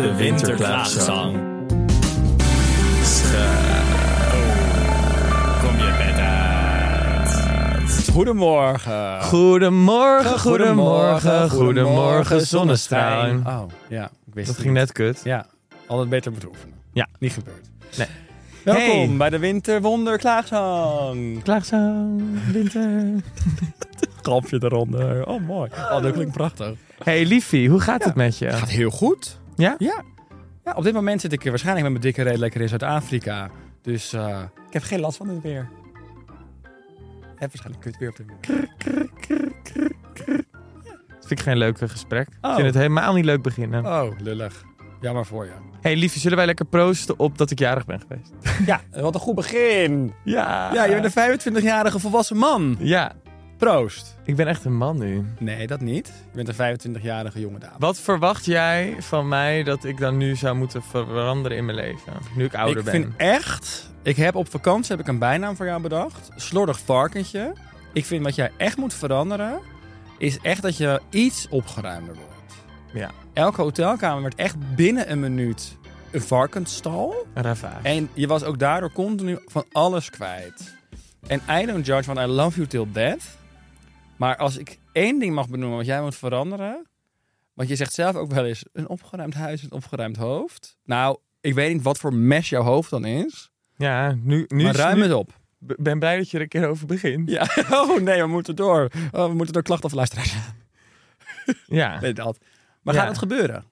De winterklaagzang. Kom je bed uit. Goedemorgen. Goedemorgen, goedemorgen, goedemorgen, zonnestralen. Oh, ja. Ik wist Dat ging net kut. Ja, altijd beter moeten oefenen. Ja. Niet gebeurd. Nee. Welkom Hey. bij de Winterwonderklaagzang. Klaagzang, winter. Grapje eronder. Oh, mooi. Oh, dat klinkt prachtig. Hey Liefie, hoe gaat het met je? Gaat heel goed. Ja? Ja. Ja, op dit moment zit ik waarschijnlijk met mijn dikke reet lekker in Zuid-Afrika. Dus eh, ik heb geen last van het weer. Ik heb waarschijnlijk kut weer op de weer. Dat vind ik geen leuk gesprek. Ik Oh. vind het helemaal niet leuk beginnen. Oh, lullig. Jammer voor je. Hey Liefie, zullen wij lekker proosten op dat ik jarig ben geweest? Ja, wat een goed begin. Ja. Ja, je bent een 25-jarige volwassen man. Ja, Proost. ik ben echt een man nu. Nee, dat niet. Je bent een 25-jarige jonge dame. Wat verwacht jij van mij dat ik dan nu zou moeten veranderen in mijn leven? Nu ik ouder ik ben. vind echt... Ik heb op vakantie heb ik een bijnaam voor jou bedacht. Slordig varkentje. Ik vind wat jij echt moet veranderen... is echt dat je iets opgeruimder wordt. Ja, Elke hotelkamer werd echt binnen een minuut een varkensstal. een ravage. En je was ook daardoor continu van alles kwijt. En I don't judge, want I love you till death. Maar als ik één ding mag benoemen wat jij moet veranderen... Want je zegt zelf ook wel eens, een opgeruimd huis, een opgeruimd hoofd. Nou, ik weet niet wat voor mes jouw hoofd dan is. Ja, nu, nu maar ruim nu- het op. Ben blij dat je er een keer over begint. Ja, oh nee, we moeten door. Oh, we moeten door klachten of luisteraars. Ja. Nee, dat. Maar Ja. gaat het gebeuren?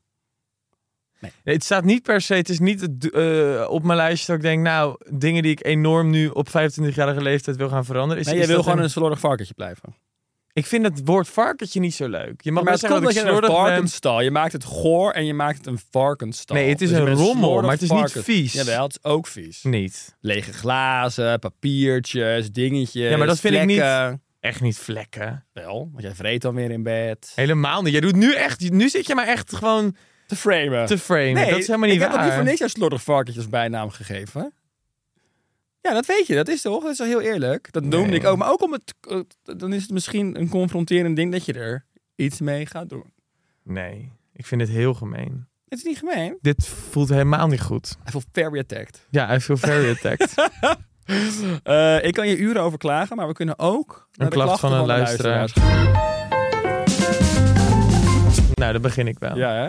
Nee, het staat niet per se, het is niet het, eh, op mijn lijstje dat ik denk, nou, dingen die ik enorm nu op 25-jarige leeftijd wil gaan veranderen. Is, Nee, is wil gewoon een- een slordig varkentje blijven. Ik vind het woord varkentje niet zo leuk. Je mag maar het zeggen dat dat je een ben. varkensstal. Je maakt het goor en je maakt het een varkensstal. Nee, het is Dus een rommel, maar het is niet vies. Jawel, het is ook vies. Niet. Lege glazen, papiertjes, dingetjes. Ja, maar dat vind ik niet-. Echt niet vlekken. Wel, want jij vreet dan weer in bed. Helemaal niet. Jij doet nu echt, nu zit je maar echt gewoon Te framen. te framen. nee, dat is helemaal niet ik heb ook waar. niet voor niks slordig varkentje als bijnaam gegeven. Ja, dat weet je. Dat is toch? Dat is toch heel eerlijk? Dat noemde ik ook. Maar ook om het... eh, Dan is het misschien een confronterend ding dat je er iets mee gaat doen. Nee, ik vind het heel gemeen. Het is niet gemeen. Dit voelt helemaal niet goed. Hij voelt very attacked. Ja, I feel very attacked. Eh, ik kan je uren over klagen, maar we kunnen ook de klacht van een luisteraar. luisteraars nou, dan begin ik wel. Ja, hè?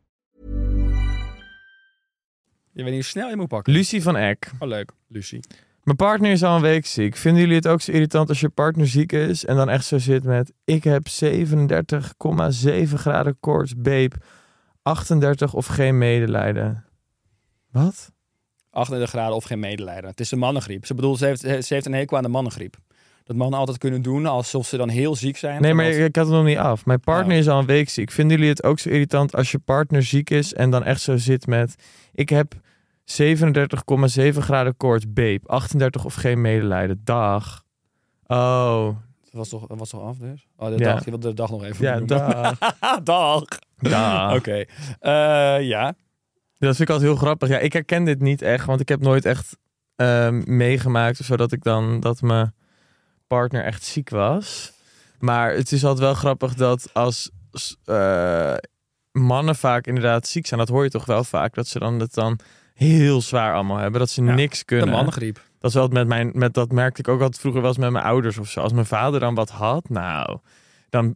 Je weet niet hoe snel je moet pakken. Lucie van Eck. Oh, leuk. Lucie. Mijn partner is al een week ziek. Vinden jullie het ook zo irritant als je partner ziek is en dan echt zo zit met... Ik heb 37,7 graden koorts, babe. 38 of geen medelijden. Wat? 38 graden of geen medelijden. Het is een mannengriep. Ze bedoelt, ze heeft, ze heeft een hekel aan de mannengriep. Dat mannen altijd kunnen doen alsof ze dan heel ziek zijn. Nee, maar ik had het nog niet af. Mijn partner Oh. is al een week ziek. Vinden jullie het ook zo irritant als je partner ziek is en dan echt zo zit met... Ik heb 37,7 graden koorts, babe. 38 of geen medelijden. Dag. Oh, Dat was toch, dat was toch af dus? Oh, de Ja. dag. Je wilde de dag nog even ja, dag. dag. dag. Oké. Eh, ja. Dat vind ik altijd heel grappig. Ja, ik herken dit niet echt, want ik heb nooit echt ehm, meegemaakt of zo dat ik dan dat mijn partner echt ziek was. Maar het is altijd wel grappig dat als eh, mannen vaak inderdaad ziek zijn, dat hoor je toch wel vaak, dat ze dan het dan heel zwaar allemaal hebben, dat ze Ja, niks De kunnen. mannengriep. Dat is wel met mijn, met dat merkte ik ook altijd vroeger wel eens met mijn ouders of zo. Als mijn vader dan wat had, nou, dan,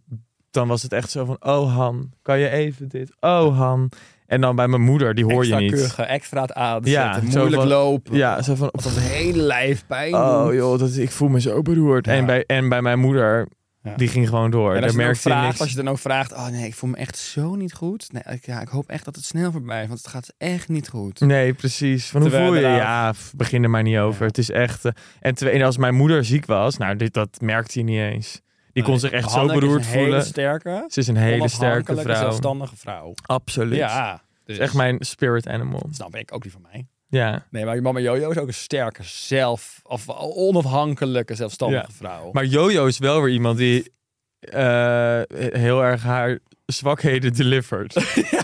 dan was het echt zo van, oh Han, kan je even dit? Oh Han. En dan bij mijn moeder, die hoor extra je niet. Extra het aan. Ja, moeilijk van- lopen. Ja, zo van, Of dat hele lijf pijn oh joh, dat, ik voel me zo beroerd. Ja. En, bij, en bij mijn moeder, Ja. die ging gewoon door. En als je, dan vraagt, als je dan ook vraagt, oh nee, ik voel me echt zo niet goed. Nee, ik, ja, ik hoop echt dat het snel voorbij is, want het gaat echt niet goed. Nee, precies. Van hoe voel je? Ja, begin er maar niet over. Ja. Het is echt... eh, en, en als mijn moeder ziek was, nou, dit, dat merkte hij niet eens. Die kon zich echt zo Hanneke beroerd een hele voelen. sterke, Ze is een hele sterke vrouw. zelfstandige vrouw. Absoluut. Ja, dus, is echt mijn spirit animal. Snap ik, ook die van mij. Ja. Nee, maar je mama Jojo is ook een sterke, zelf, of onafhankelijke, zelfstandige Ja. vrouw. Maar Jojo is wel weer iemand die eh, heel erg haar zwakheden delivert.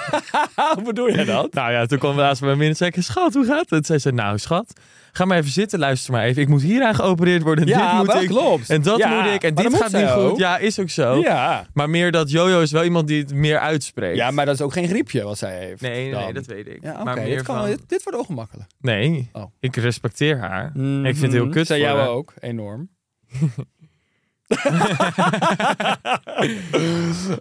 Hoe bedoel je dat? nou ja, toen kwam we laatst bij me en zei ik, schat, hoe gaat het? Zij zei, nou schat, ga maar even zitten, luister maar even. Ik moet hieraan geopereerd worden. En dit moet ik. klopt. En dat Ja, moet ik. En dit gaat niet goed. ook. Ja, is ook zo. Ja. Maar meer dat Jojo is wel iemand die het meer uitspreekt. ja, maar dat is ook geen griepje wat zij heeft. Nee, nee, dat weet ik. Ja, oké. Maar meer dit, kan- van... dit, dit wordt ongemakkelijk. Nee, Oh. ik respecteer haar. Ik vind het heel Mhm. kut Zij jou ook, enorm.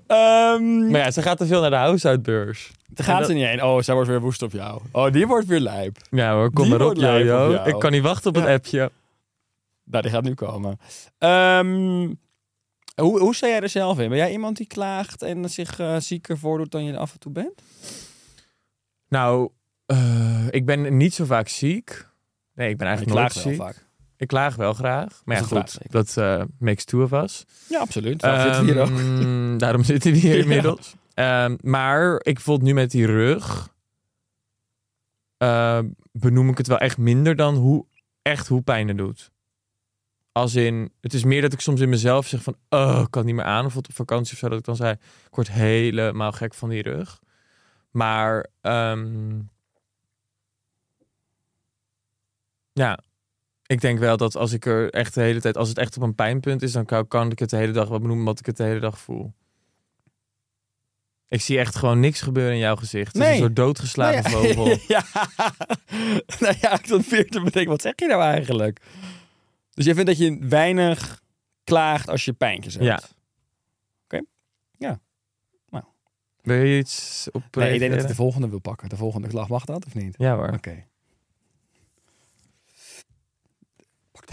Ehm Maar ja, ze gaat te veel naar de huishoudbeurs. daar gaat ze niet heen. Oh, zij wordt weer woest op jou. Oh, die wordt weer lijp. Ja hoor, kom maar op Jojo. jou. Ik kan niet wachten op het Ja. appje. Nou, die gaat nu komen. Ehm, hoe, hoe sta jij er zelf in? Ben jij iemand die klaagt en zich eh, zieker voordoet dan je af en toe bent? Nou, eh, ik ben niet zo vaak ziek. Nee, ik ben eigenlijk nooit ziek. vaak. Ik klaag wel graag. Maar ja, Dat goed, dat eh, makes two of us. Ja, absoluut. Daarom zitten we hier ook. Ehm, Daarom zitten we hier Ja. inmiddels. Ehm, maar ik voel nu met die rug. eh, benoem ik het wel echt minder dan hoe echt hoe pijn het doet. Als in, het is meer dat ik soms in mezelf zeg van, oh, ik kan niet meer aan. Of op vakantie of zo, dat ik dan zei, ik word helemaal gek van die rug. Maar, ehm, ja, ik denk wel dat als ik er echt de hele tijd, als het echt op een pijnpunt is, dan kan, kan ik het de hele dag wel benoemen wat ik het de hele dag voel. Ik zie echt gewoon niks gebeuren in jouw gezicht. Het is Nee. een soort doodgeslagen Nou ja, vogel. ja. nou ja, ik te bedenken, wat zeg je nou eigenlijk? Dus jij vindt dat je weinig klaagt als je pijntjes hebt? Ja. Wil je iets op Nee, ik denk dat ik reageren? de volgende wil pakken. De volgende klag, mag dat of niet? Ja hoor. Oké.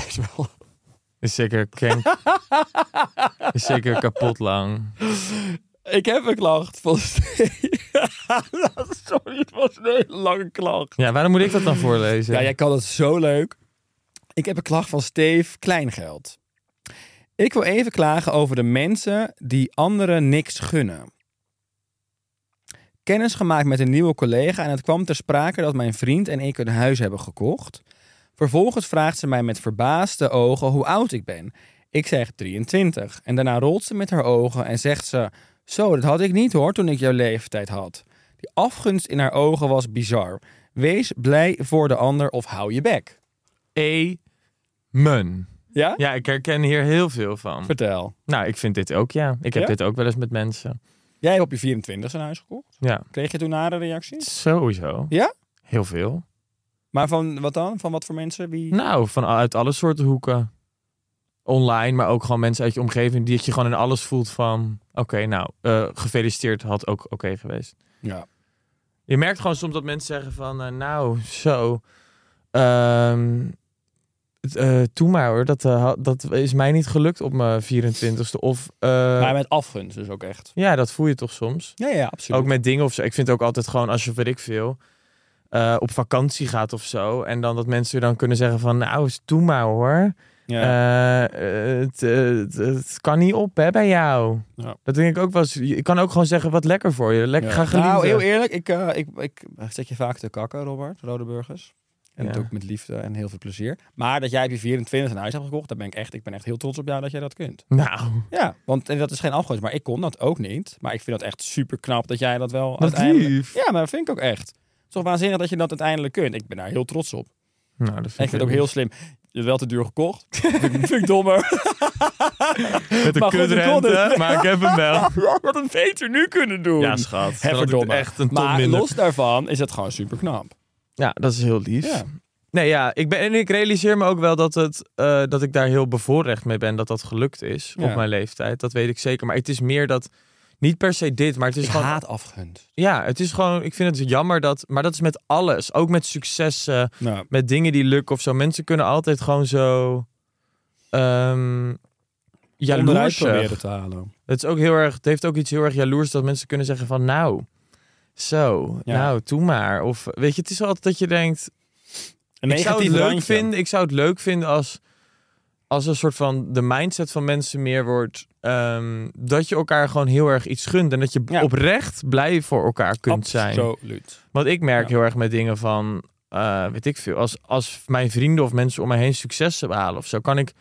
Deze wel. Is zeker, ken... is zeker kapot lang. Ik heb een klacht van Sorry, het was een hele lange klacht. Ja, waarom moet ik dat dan voorlezen? Ja, jij kan het zo leuk. Ik heb een klacht van Steve Kleingeld. Ik wil even klagen over de mensen die anderen niks gunnen. Kennis gemaakt met een nieuwe collega en het kwam ter sprake dat mijn vriend en ik een huis hebben gekocht. Vervolgens vraagt ze mij met verbaasde ogen hoe oud ik ben. Ik zeg 23 en daarna rolt ze met haar ogen en zegt ze: Zo, dat had ik niet hoor toen ik jouw leeftijd had. Die afgunst in haar ogen was bizar. Wees blij voor de ander of hou je bek. Amen. Ja? Ja, ik herken hier heel veel van. Vertel. Nou, ik vind dit ook, ja. Ik heb Ja? dit ook wel eens met mensen. Jij hebt op je 24 een huis gekocht. Ja, Kreeg je toen nare reacties? sowieso. Ja? Heel veel. Maar van wat dan? Van wat voor mensen? Wie? Nou, van uit alle soorten hoeken. Online, maar ook gewoon mensen uit je omgeving die dat je gewoon in alles voelt van... Oké, nou, eh, gefeliciteerd had ook oké geweest. Ja. Je merkt gewoon soms dat mensen zeggen van... eh, nou, zo... ehm het, eh, toe maar hoor, dat, dat is mij niet gelukt op mijn 24ste. Of, eh, maar met afgunst dus ook echt. ja, dat voel je toch soms. Ja, ja, absoluut. Ook met dingen of zo. Ik vind ook altijd gewoon als je, weet ik veel, eh, op vakantie gaat of zo. En dan dat mensen dan kunnen zeggen van, nou, is toe maar hoor. ja. Eh, het, het, het kan niet op hè, bij jou. Ja. Dat denk ik ook wel eens. Je kan ook gewoon zeggen wat lekker voor je. Lekker Ja. ga genieten. Nou, heel eerlijk, ik, eh, ik, ik zet je vaak te kakken, Robert, Rode Burgers. En dat ook met liefde en heel veel plezier. Maar dat jij op je 24 een huis hebt gekocht, daar ben ik echt, ik ben echt heel trots op jou dat jij dat kunt. Nou, Ja, want en dat is geen afgunst, maar ik kon dat ook niet. Maar ik vind dat echt super knap dat jij dat wel lief. Ja, maar dat vind ik ook echt. Is toch waanzinnig dat je dat uiteindelijk kunt. Ik ben daar heel trots op. Nou, dat En ik vind het ook heel slim. Je hebt wel te duur gekocht. vind, ik, vind dommer. Met een kutrente, maar ik heb hem wel. Had het beter nu kunnen doen. Ja, schat. Dan had ik verdomme. Echt een ton maar minder. los daarvan is het gewoon super knap. Ja, dat is heel lief. Ja. Nee, ja, ik ben en ik realiseer me ook wel dat het eh, dat ik daar heel bevoorrecht mee ben dat dat gelukt is Ja. op mijn leeftijd. Dat weet ik zeker. Maar het is meer dat niet per se dit, maar het is ik gewoon haat afgunst. ja, het is gewoon. Ik vind het jammer dat, maar dat is met alles, ook met successen, Nou, met dingen die lukken of zo. Mensen kunnen altijd gewoon zo ehm onderuit jaloers. proberen te halen. Het is ook heel erg. Het heeft ook iets heel erg jaloers dat mensen kunnen zeggen van nou, zo, Ja. nou, doe maar. Of weet je, het is altijd dat je denkt. Een ik zou het leuk randje. vinden. Ik zou het leuk vinden als, als een soort van de mindset van mensen meer wordt. ehm, dat je elkaar gewoon heel erg iets gunt. En dat je Ja. oprecht blij voor elkaar kunt zijn. Absoluut. Want ik merk Ja. heel erg met dingen van. eh, weet ik veel. Als, als mijn vrienden of mensen om mij heen successen behalen of zo. Kan ik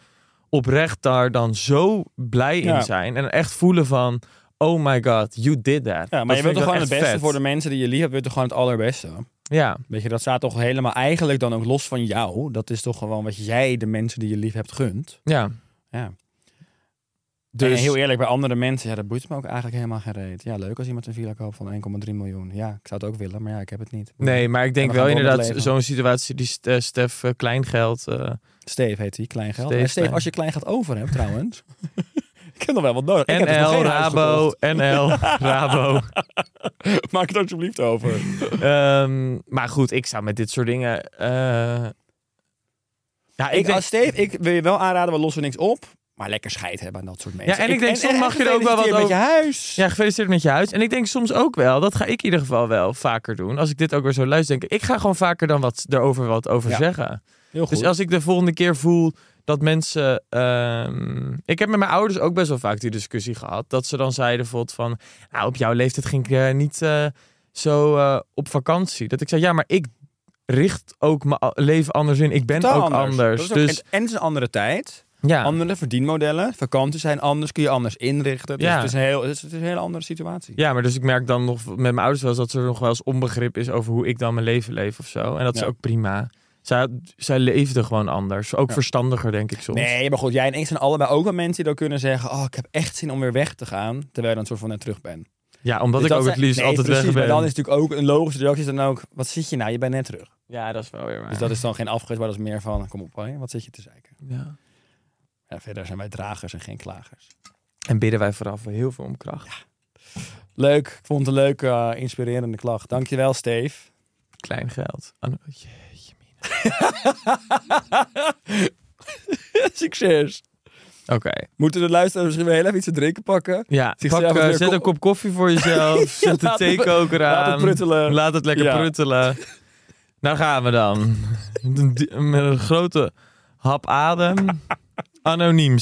oprecht daar dan zo blij Ja. in zijn. En echt voelen van. Oh my god, you did that. Ja, maar Dat je wilt toch gewoon het beste vet. voor de mensen die je lief hebt, wil je toch gewoon het allerbeste. Ja, Weet je, dat staat toch helemaal eigenlijk dan ook los van jou. Dat is toch gewoon wat jij de mensen die je lief hebt gunt. ja. Ja. Dus En heel eerlijk, bij andere mensen, ja, dat boeit me ook eigenlijk helemaal geen reet. Ja, leuk als iemand een villa koopt van 1,3 miljoen. Ja, ik zou het ook willen, maar ja, ik heb het niet. Nee, maar ik denk En we wel inderdaad zo'n situatie die eh, Stef eh, Kleingeld. eh Steve heet hij, kleingeld. Steve Steve, als je kleingeld over hebt trouwens. ik heb nog wel wat nodig. Dus nog NL, huis Rabo. NL, Rabo. Maak het alsjeblieft over. Ehm, maar goed, ik zou met dit soort dingen. eh, ja, Ik, ik denk, als Steve, ik wil je wel aanraden, we lossen niks op. Maar lekker scheid hebben aan dat soort mensen. Ja, en ik denk, soms mag je er ook wel wat gefeliciteerd met je over- huis. ja, gefeliciteerd met je huis. En ik denk soms ook wel, dat ga ik in ieder geval wel vaker doen. Als ik dit ook weer zo luister, denk ik, ik ga gewoon vaker dan wat erover wat over Ja. zeggen. Heel goed. Dus als ik de volgende keer voel dat mensen. ehm, ik heb met mijn ouders ook best wel vaak die discussie gehad. Dat ze dan zeiden bijvoorbeeld van. Nou, op jouw leeftijd ging ik eh, niet eh, zo eh, op vakantie. Dat ik zei, ja, maar ik richt ook mijn leven anders in. Ik ben Totaal ook anders. Ook- dus en, het is een andere tijd. ja, Andere verdienmodellen. Vakanties zijn anders. Kun je anders inrichten. Dus Ja. het, is een heel, het, is, het is een hele andere situatie. ja, maar dus ik merk dan nog met mijn ouders wel eens dat er nog wel eens onbegrip is over hoe ik dan mijn leven leef of zo. En dat is ook prima. Zij, zij leefden gewoon anders. Ook Ja. verstandiger, denk ik soms. Nee, maar goed. Jij en ik zijn allebei ook wel mensen die dan kunnen zeggen... Oh, ik heb echt zin om weer weg te gaan. Terwijl je dan soort van net terug bent. Ja, omdat Dus ik ook het liefst nee, altijd precies, weg ben. Maar dan is natuurlijk ook een logische reactie is dan ook... Wat zit je nou? Je bent net terug. Ja, dat is wel weer waar. Dus dat is dan geen afgunst, maar dat is meer van... Kom op, hè, wat zit je te zeiken? ja. Ja, verder zijn wij dragers en geen klagers. En bidden wij vooral voor heel veel om kracht. Leuk. Ik vond het een leuke, eh, inspirerende klacht. Dankjewel, Steve. Klein geld. Succes. Oké. Moeten de luisteraars misschien weer heel even iets te drinken pakken? Ja, pak, eh, zet een kop koffie voor jezelf. Zet de theekoker aan. laat het pruttelen. Laat het lekker Ja. pruttelen. Daar gaan we dan. Met een grote hap adem. Anoniem.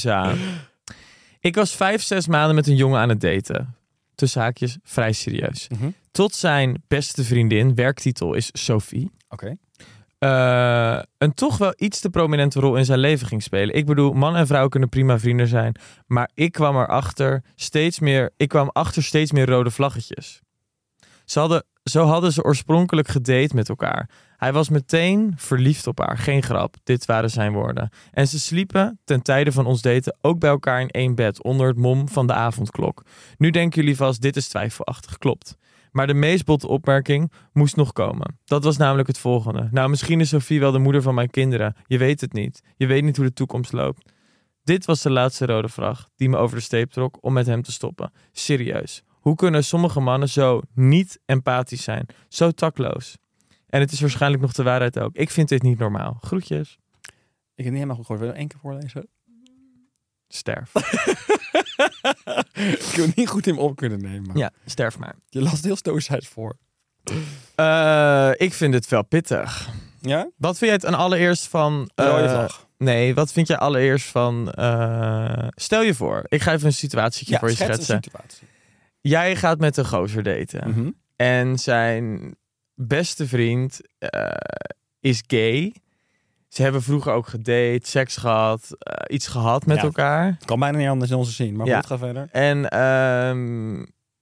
Ik was vijf, zes maanden met een jongen aan het daten. Tussen haakjes, vrij serieus. Mhm. Tot zijn beste vriendin, werktitel is Sophie. Oké. Eh, een toch wel iets te prominente rol in zijn leven ging spelen. Ik bedoel, man en vrouw kunnen prima vrienden zijn, maar ik kwam erachter steeds meer, ik kwam achter steeds meer rode vlaggetjes. Ze hadden, zo hadden ze oorspronkelijk gedate met elkaar. Hij was meteen verliefd op haar, geen grap. Dit waren zijn woorden. En ze sliepen ten tijde van ons daten ook bij elkaar in één bed onder het mom van de avondklok. Nu denken jullie vast, dit is twijfelachtig, klopt. Maar de meest botte opmerking moest nog komen. Dat was namelijk het volgende. Nou, misschien is Sophie wel de moeder van mijn kinderen. Je weet het niet. Je weet niet hoe de toekomst loopt. Dit was de laatste rode vraag die me over de steep trok om met hem te stoppen. Serieus. Hoe kunnen sommige mannen zo niet empathisch zijn? Zo takloos. En het is waarschijnlijk nog de waarheid ook. Ik vind dit niet normaal. Groetjes. Ik heb niet helemaal goed gehoord. Wil je nog één keer voorlezen? Sterf. ik wil niet goed in op kunnen nemen. Ja, sterf maar. Je las het heel stoïcijns voor. Eh, ik vind het wel pittig. Ja? Wat vind jij het aan allereerst van... Vlag. Nee, wat vind jij allereerst van... eh, stel je voor, ik ga even een situatietje voor je schetsen. situatie. Jij gaat met een gozer daten. Mhm. En zijn beste vriend is gay. Ze hebben vroeger ook gedate, seks gehad, eh, iets gehad met Ja. elkaar. Kan bijna niet anders in onze zien. Maar Ja. goed, ga verder. En ehm,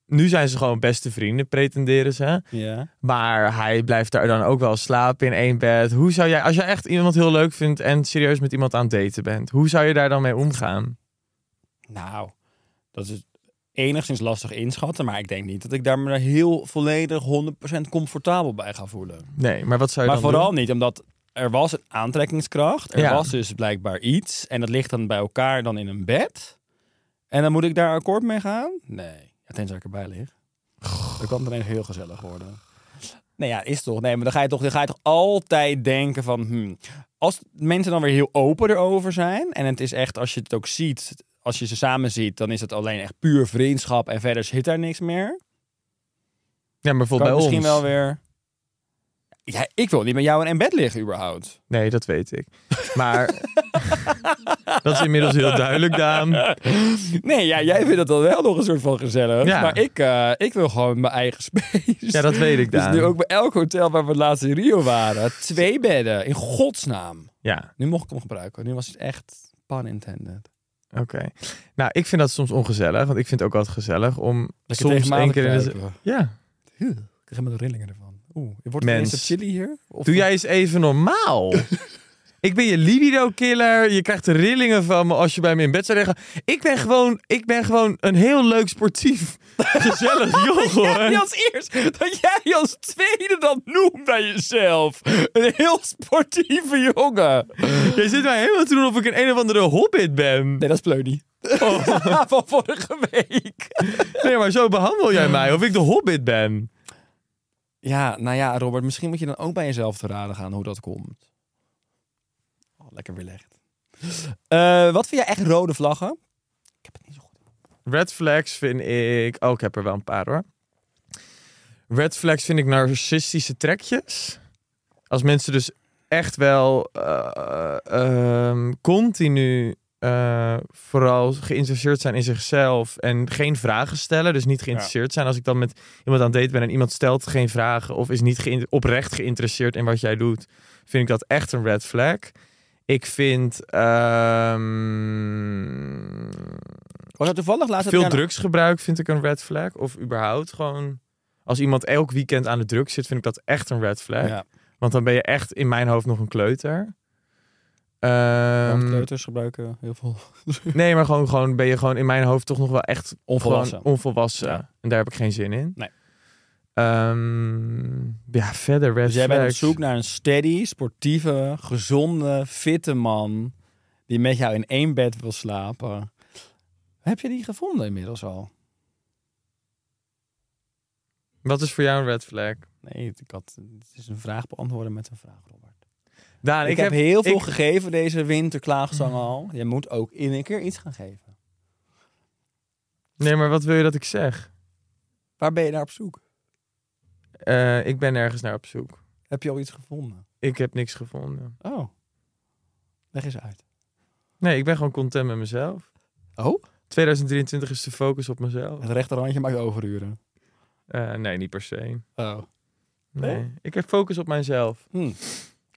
nu zijn ze gewoon beste vrienden, pretenderen ze. Ja. Maar hij blijft daar dan ook wel slapen in één bed. Hoe zou jij, als jij echt iemand heel leuk vindt en serieus met iemand aan het daten bent, hoe zou je daar dan mee omgaan? Nou, dat is enigszins lastig inschatten. Maar ik denk niet dat ik daar me heel volledig 100% comfortabel bij ga voelen. Nee, maar wat zou je Maar dan vooral doen? niet omdat er was een aantrekkingskracht. Er Ja. was dus blijkbaar iets. En dat ligt dan bij elkaar dan in een bed. En dan moet ik daar akkoord mee gaan? Nee. Ja, tenzij ik erbij lig. Dan kan het ineens heel gezellig worden. Nee, ja, is toch. Nee, maar dan ga je toch, dan ga je toch altijd denken van... Hmm, als mensen dan weer heel open erover zijn... en het is echt, als je het ook ziet... als je ze samen ziet, dan is het alleen echt puur vriendschap... en verder zit daar niks meer. Ja, maar bijvoorbeeld bij misschien ons. wel weer... Ja, ik wil niet met jou in bed liggen überhaupt. Nee, dat weet ik. Maar dat is inmiddels heel duidelijk, Daan. Nee, ja, jij vindt het dan wel nog een soort van gezellig. Ja. Maar ik, eh, ik wil gewoon mijn eigen space. Ja, dat weet ik, Dus Daan. nu ook bij elk hotel waar we laatst in Rio waren. Twee bedden, in godsnaam. Ja, Nu mocht ik hem gebruiken. Nu was het echt pun intended. oké. Nou, ik vind dat soms ongezellig, want ik vind het ook altijd gezellig om Lekker soms tegen één keer in de... Ja, Ik krijg helemaal de rillingen ervan. Oeh, wordt het chilly hier? Of doe jij eens even normaal. Ik ben je libido-killer. Je krijgt rillingen van me als je bij me in bed zou liggen. Ik ben gewoon, ik ben gewoon een heel leuk, sportief, gezellig jongen. Jij als eerst, dat jij als tweede dat noemt bij jezelf. Een heel sportieve jongen. Je zit mij helemaal te doen of ik een een of andere hobbit ben. Nee, dat is Pleuny. Oh. Van vorige week. Nee, maar zo behandel jij mij. Of ik de hobbit ben. Ja, nou ja, Robert, misschien moet je dan ook bij jezelf te raden gaan hoe dat komt. Oh, lekker weerlegd. Eh wat vind jij echt rode vlaggen? Ik heb het niet zo goed. Red flags vind ik... Oh, ik heb er wel een paar hoor. Red flags vind ik narcissistische trekjes. Als mensen dus echt wel eh, ehm, continu eh, vooral geïnteresseerd zijn in zichzelf en geen vragen stellen. Dus niet geïnteresseerd zijn. Als ik dan met iemand aan het date ben en iemand stelt geen vragen of is niet oprecht geïnteresseerd in wat jij doet, vind ik dat echt een red flag. Ik vind ehm, Was dat toevallig laatst? veel drugsgebruik vind ik een red flag. Of überhaupt gewoon... Als iemand elk weekend aan de drugs zit, vind ik dat echt een red flag. Ja, Want dan ben je echt in mijn hoofd nog een kleuter. Kleuters gebruiken heel veel. nee, maar gewoon, gewoon ben je gewoon in mijn hoofd toch nog wel echt Onvolwassen. onvolwassen. Ja. En daar heb ik geen zin in. Nee. Ehm, ja, verder red Dus jij bent op zoek naar een steady, sportieve, gezonde, fitte man die met jou in één bed wil slapen. Heb je die gevonden inmiddels al? Wat is voor jou een red flag? Nee, ik had, het is een vraag beantwoorden met een vraag, Robert. Daan, ik, heb, heel veel ik- gegeven deze winterklaagzang al. Je moet ook in een keer iets gaan geven. Nee, maar wat wil je dat ik zeg? Waar ben je naar op zoek? Eh, ik ben ergens naar op zoek. Heb je al iets gevonden? Ik heb niks gevonden. Oh, leg eens uit. Nee, ik ben gewoon content met mezelf. Oh? 2023 is de focus op mezelf. Het rechterhandje maakt overuren. Eh, nee, niet per se. Oh. Nee. Oh? Ik heb focus op mijzelf. Hm.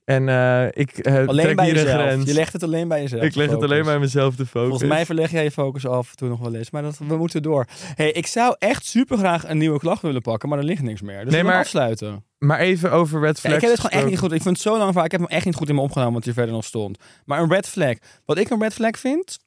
En eh, ik eh, Alleen trek bij hier een jezelf. grens. Je legt het alleen bij jezelf. ik leg het alleen bij mezelf de focus. Volgens mij verleg jij je focus af en toe nog wel eens. Maar dat, we moeten door. Hey, ik zou echt super graag een nieuwe klacht willen pakken, maar er ligt niks meer. Dus Nee, we maar- afsluiten. Maar even over red Ja, flags. ik heb het gewoon echt niet goed. Ik vind het zo lang vaak. Ik heb hem echt niet goed in me opgenomen, want hier verder nog stond. Maar een red flag. Wat ik een red flag vind.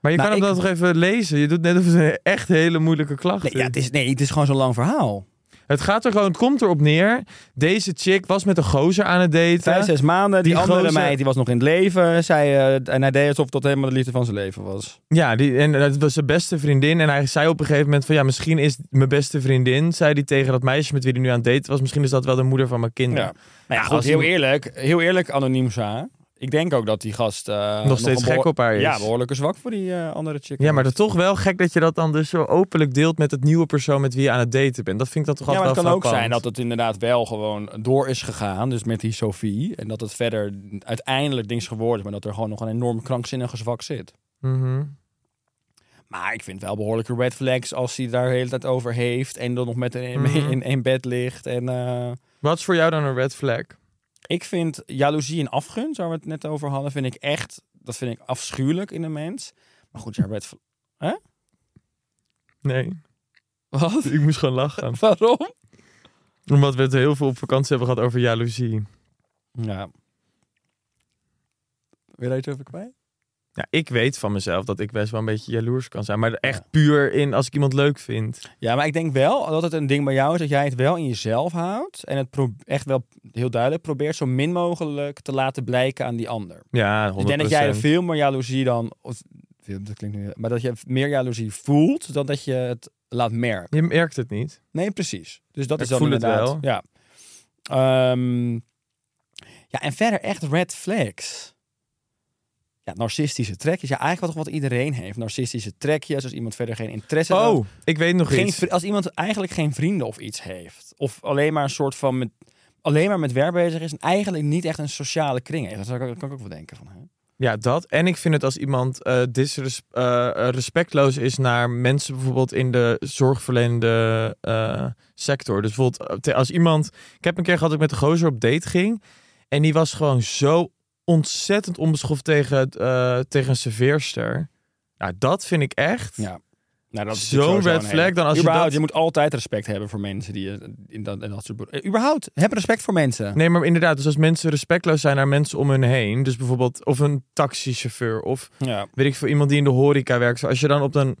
Maar je Nou, kan hem ik- dan toch even lezen? Je doet net of het een echt hele moeilijke klacht Nee, ja, het is, nee, het is gewoon zo'n lang verhaal. Het gaat er gewoon, het komt erop neer. Deze chick was met een gozer aan het daten. Vijf, zes maanden. Die, Die andere gozer- meid die was nog in het leven. Zij, eh, en hij deed alsof dat helemaal de liefde van zijn leven was. Ja, die, en het was zijn beste vriendin. En hij zei op een gegeven moment van ja, misschien is mijn beste vriendin, zei hij tegen dat meisje met wie hij nu aan het daten was, misschien is dat wel de moeder van mijn kinderen. Ja. Maar ja, Als goed, heel eerlijk. Heel eerlijk, anoniem Sa. Ik denk ook dat die gast... eh, Nog steeds gek op haar is. Ja, behoorlijke zwak voor die eh, andere chick. Ja, maar dat is toch wel gek dat je dat dan dus zo openlijk deelt met het nieuwe persoon met wie je aan het daten bent. Dat vind ik dan toch Ja, maar altijd het kan wel ook zijn dat het inderdaad wel gewoon door is gegaan. Dus met die Sophie. En dat het verder uiteindelijk dings geworden is. Maar dat er gewoon nog een enorm krankzinnige zwak zit. Mhm. Maar ik vind wel behoorlijke red flags als hij daar de hele tijd over heeft. En dan nog met een, Mhm. in één bed ligt. En eh, Wat is voor jou dan een red flag? Ik vind jaloezie en afgunst, waar we het net over hadden, vind ik echt... Dat vind ik afschuwelijk in een mens. Maar goed, ja, red flag... Nee, Wat? ik moest gewoon lachen. Waarom? Omdat we het heel veel op vakantie hebben gehad over jaloezie. Ja. Wil je daar iets over kwijt? Ja, ik weet van mezelf dat ik best wel een beetje jaloers kan zijn. Maar echt Ja. puur in als ik iemand leuk vind. Ja, maar ik denk wel dat het een ding bij jou is dat jij het wel in jezelf houdt. En het echt wel heel duidelijk probeert zo min mogelijk te laten blijken aan die ander. Ja, 100%. Ik denk dat jij er veel meer jaloezie dan... Of, dat klinkt nu... Maar dat je meer jaloezie voelt dan dat je het laat merken. Je merkt het niet. Nee, precies. Dus dat Ik is dan voel het inderdaad... wel. Ja. Ehm, ja, en verder echt red flags. Ja, narcistische trekjes. Ja, eigenlijk wat, wat iedereen heeft. Narcistische trekjes, als iemand verder geen interesse heeft. Oh, ik weet nog geen, iets. als iemand eigenlijk geen vrienden of iets heeft. Of alleen maar een soort van met, alleen maar met werk bezig is. En eigenlijk niet echt een sociale kring heeft. Dat kan, ik- kan ik ook wel denken van. Hè? Ja, dat. En ik vind het als iemand eh disres- eh, eh, respectloos is naar mensen bijvoorbeeld in de zorgverlenende eh, sector. Dus bijvoorbeeld eh, als iemand... Ik heb een keer gehad dat ik met een gozer op date ging. En die was gewoon zo ontzettend onbeschoft tegen, eh, tegen een serveerster. Nou, dat vind ik echt... Ja. Nou, dat is Zo'n red flag hele- dan als je dat- je moet altijd respect hebben voor mensen die je in dat, in dat soort... Eh, überhaupt, heb respect voor mensen. Nee, maar inderdaad. Dus als mensen respectloos zijn naar mensen om hun heen. Dus bijvoorbeeld of een taxichauffeur of Ja. weet ik veel, iemand die in de horeca werkt. Als je dan op, een,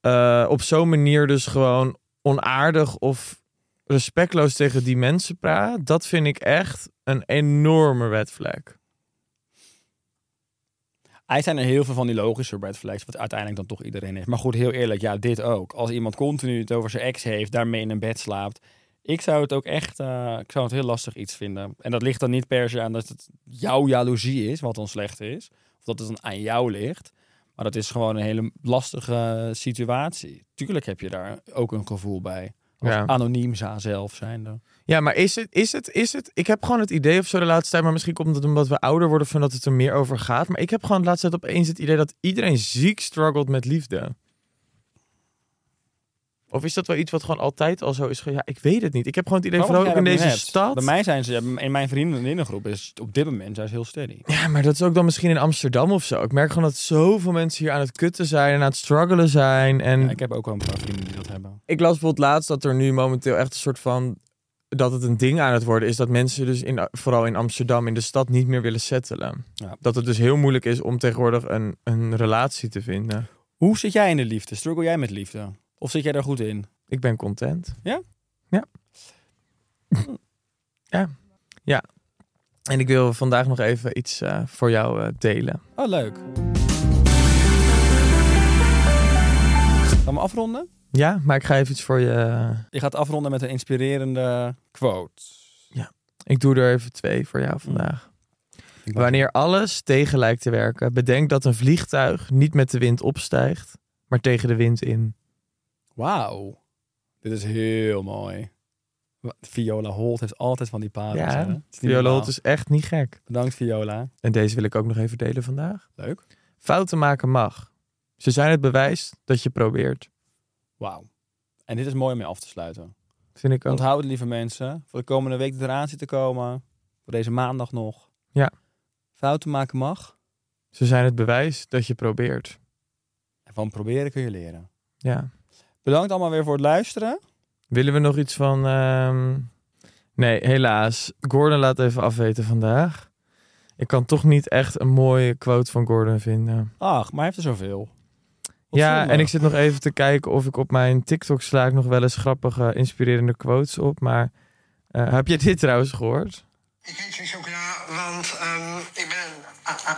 eh, op zo'n manier dus gewoon onaardig of respectloos tegen die mensen praat, dat vind ik echt een enorme red flag. Hij zijn er heel veel van die logische red flags, wat uiteindelijk dan toch iedereen heeft. Maar goed, heel eerlijk, ja, dit ook. Als iemand continu het over zijn ex heeft, daarmee in een bed slaapt. Ik zou het ook echt, eh, ik zou het heel lastig iets vinden. En dat ligt dan niet per se aan dat het jouw jaloezie is, wat dan slecht is. Of dat het dan aan jou ligt. Maar dat is gewoon een hele lastige situatie. Tuurlijk heb je daar ook een gevoel bij. Als Ja. anoniem zelf zijnde. Ja, maar is het, is het, is het? Ik heb gewoon het idee of zo de laatste tijd, maar misschien komt het omdat we ouder worden van dat het er meer over gaat. Maar ik heb gewoon de laatste tijd opeens het idee dat iedereen ziek struggelt met liefde. Of is dat wel iets wat gewoon altijd al zo is? Ja, ik weet het niet. Ik heb gewoon het idee, Waarom vooral ook in jij dat deze hebt? stad. Bij mij zijn ze, in mijn vriendinnengroep is op dit moment zijn ze heel steady. Ja, maar dat is ook dan misschien in Amsterdam of zo. Ik merk gewoon dat zoveel mensen hier aan het kutten zijn en aan het struggelen zijn. En Ja, ik heb ook wel een paar vrienden die dat hebben. ik las bijvoorbeeld laatst dat er nu momenteel echt een soort van... dat het een ding aan het worden is dat mensen dus in, vooral in Amsterdam in de stad niet meer willen settelen. Ja. Dat het dus heel moeilijk is om tegenwoordig een, een relatie te vinden. Hoe zit jij in de liefde? Struggle jij met liefde? Of zit jij daar goed in? Ik ben content. Ja? Ja. ja. Ja. En ik wil vandaag nog even iets eh, voor jou eh, delen. Oh, leuk. Gaan we afronden? Ja, maar ik ga even iets voor je... Je gaat afronden met een inspirerende quote. Ik doe er even twee voor jou vandaag. Wanneer alles tegen lijkt te werken, bedenk dat een vliegtuig niet met de wind opstijgt, maar tegen de wind in. Wauw. Dit is heel mooi. Viola Holt heeft altijd van die parels. Ja, Viola normaal. Holt is echt niet gek. Bedankt Viola. En deze wil ik ook nog even delen vandaag. Leuk. Fouten maken mag. Ze zijn het bewijs dat je probeert. Wauw. En dit is mooi om mee af te sluiten. Vind ik ook. Onthoud het, lieve mensen. Voor de komende week die eraan zit te komen. Voor deze maandag nog. Ja. Fouten maken mag. Ze zijn het bewijs dat je probeert. En van proberen kun je leren. Ja. Bedankt allemaal weer voor het luisteren. Willen we nog iets van... ehm, Nee, helaas. Gordon laat even afweten vandaag. Ik kan toch niet echt een mooie quote van Gordon vinden. Ach, maar hij heeft er zoveel. Ja, en ik zit nog even te kijken of ik op mijn TikTok sla ik nog wel eens grappige, inspirerende quotes op. Maar eh, heb je dit trouwens gehoord? Ik eet geen chocola, want ehm, ik ben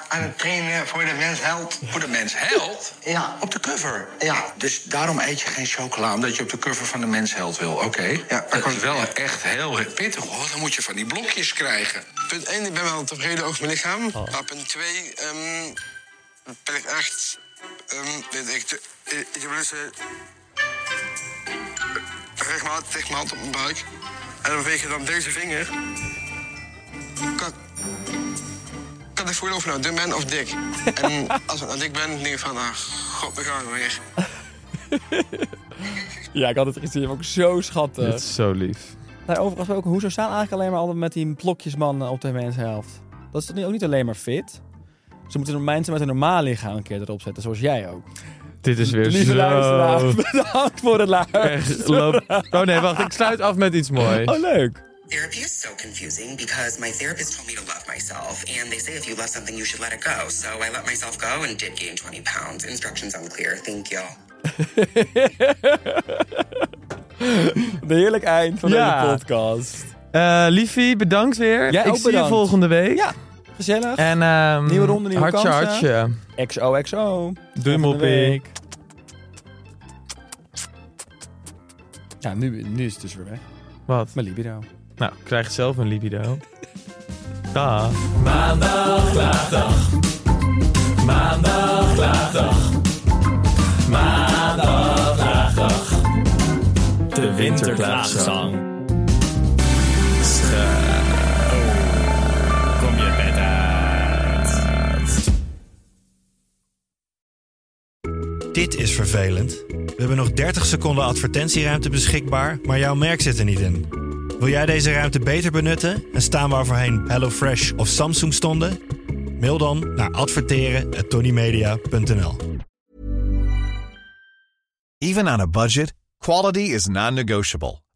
aan het trainen voor de mens held. Voor de mens held? Ja. Op de cover? Ja. Dus daarom eet je geen chocola, omdat je op de cover van de mens held wil. Oké. Ja, dat is wel echt heel pittig hoor. Dan moet je van die blokjes krijgen. Punt 1, ik ben wel tevreden over mijn lichaam. Maar punt 2, ehm ben ik echt, ehm weet ik, de, ik ik heb dus eh, regelmatig tegen mijn hand op mijn buik. En dan veeg je dan deze vinger. Kan, kan ik voelen of ik nou dun ben of dik. en als ik nou dik ben, denk ik van, ah, god, we gaan weer. Ja, ik had het gezien. Ook zo schattig. Dit is zo lief. Nee, overigens ook, hoezo staan eigenlijk alleen maar altijd met die blokjesmannen op de menshelft? Dat is toch niet- ook niet alleen maar fit? Ze moeten mensen met een normaal lichaam een keer erop zetten, zoals jij ook. Dit is weer Lieve zo... luisteraar, bedankt voor het Echt, luisteren. loop... Oh nee, wacht. Ik sluit af met iets moois. Oh, leuk. Therapy is so confusing because my therapist told me to love myself, and they say if you love something, you should let it go. So I let myself go and did gain 20 pounds. Instructions unclear. Thank you. De heerlijk eind van Ja. deze podcast. Eh, liefie, bedankt weer. Jij ik ook zie je bedankt. volgende week. Ja, gezellig. En, ehm, Nieuwe ronde, nieuwe hartje, kansen. hartje. XOXO. Volgende moppie. week. Ja, nu, nu is het dus weer weg. Wat? Mijn libido. Nou, krijg zelf een libido. Dag. Maandag, klaagdag. Maandag, klaagdag. Maandag, klaagdag. De winterklaagzang. Dit is vervelend. We hebben nog 30 seconden advertentieruimte beschikbaar, maar jouw merk zit er niet in. Wil jij deze ruimte beter benutten en staan waar voorheen HelloFresh of Samsung stonden? Mail dan naar adverteren@tonymedia.nl. Even on a budget, quality is non-negotiable.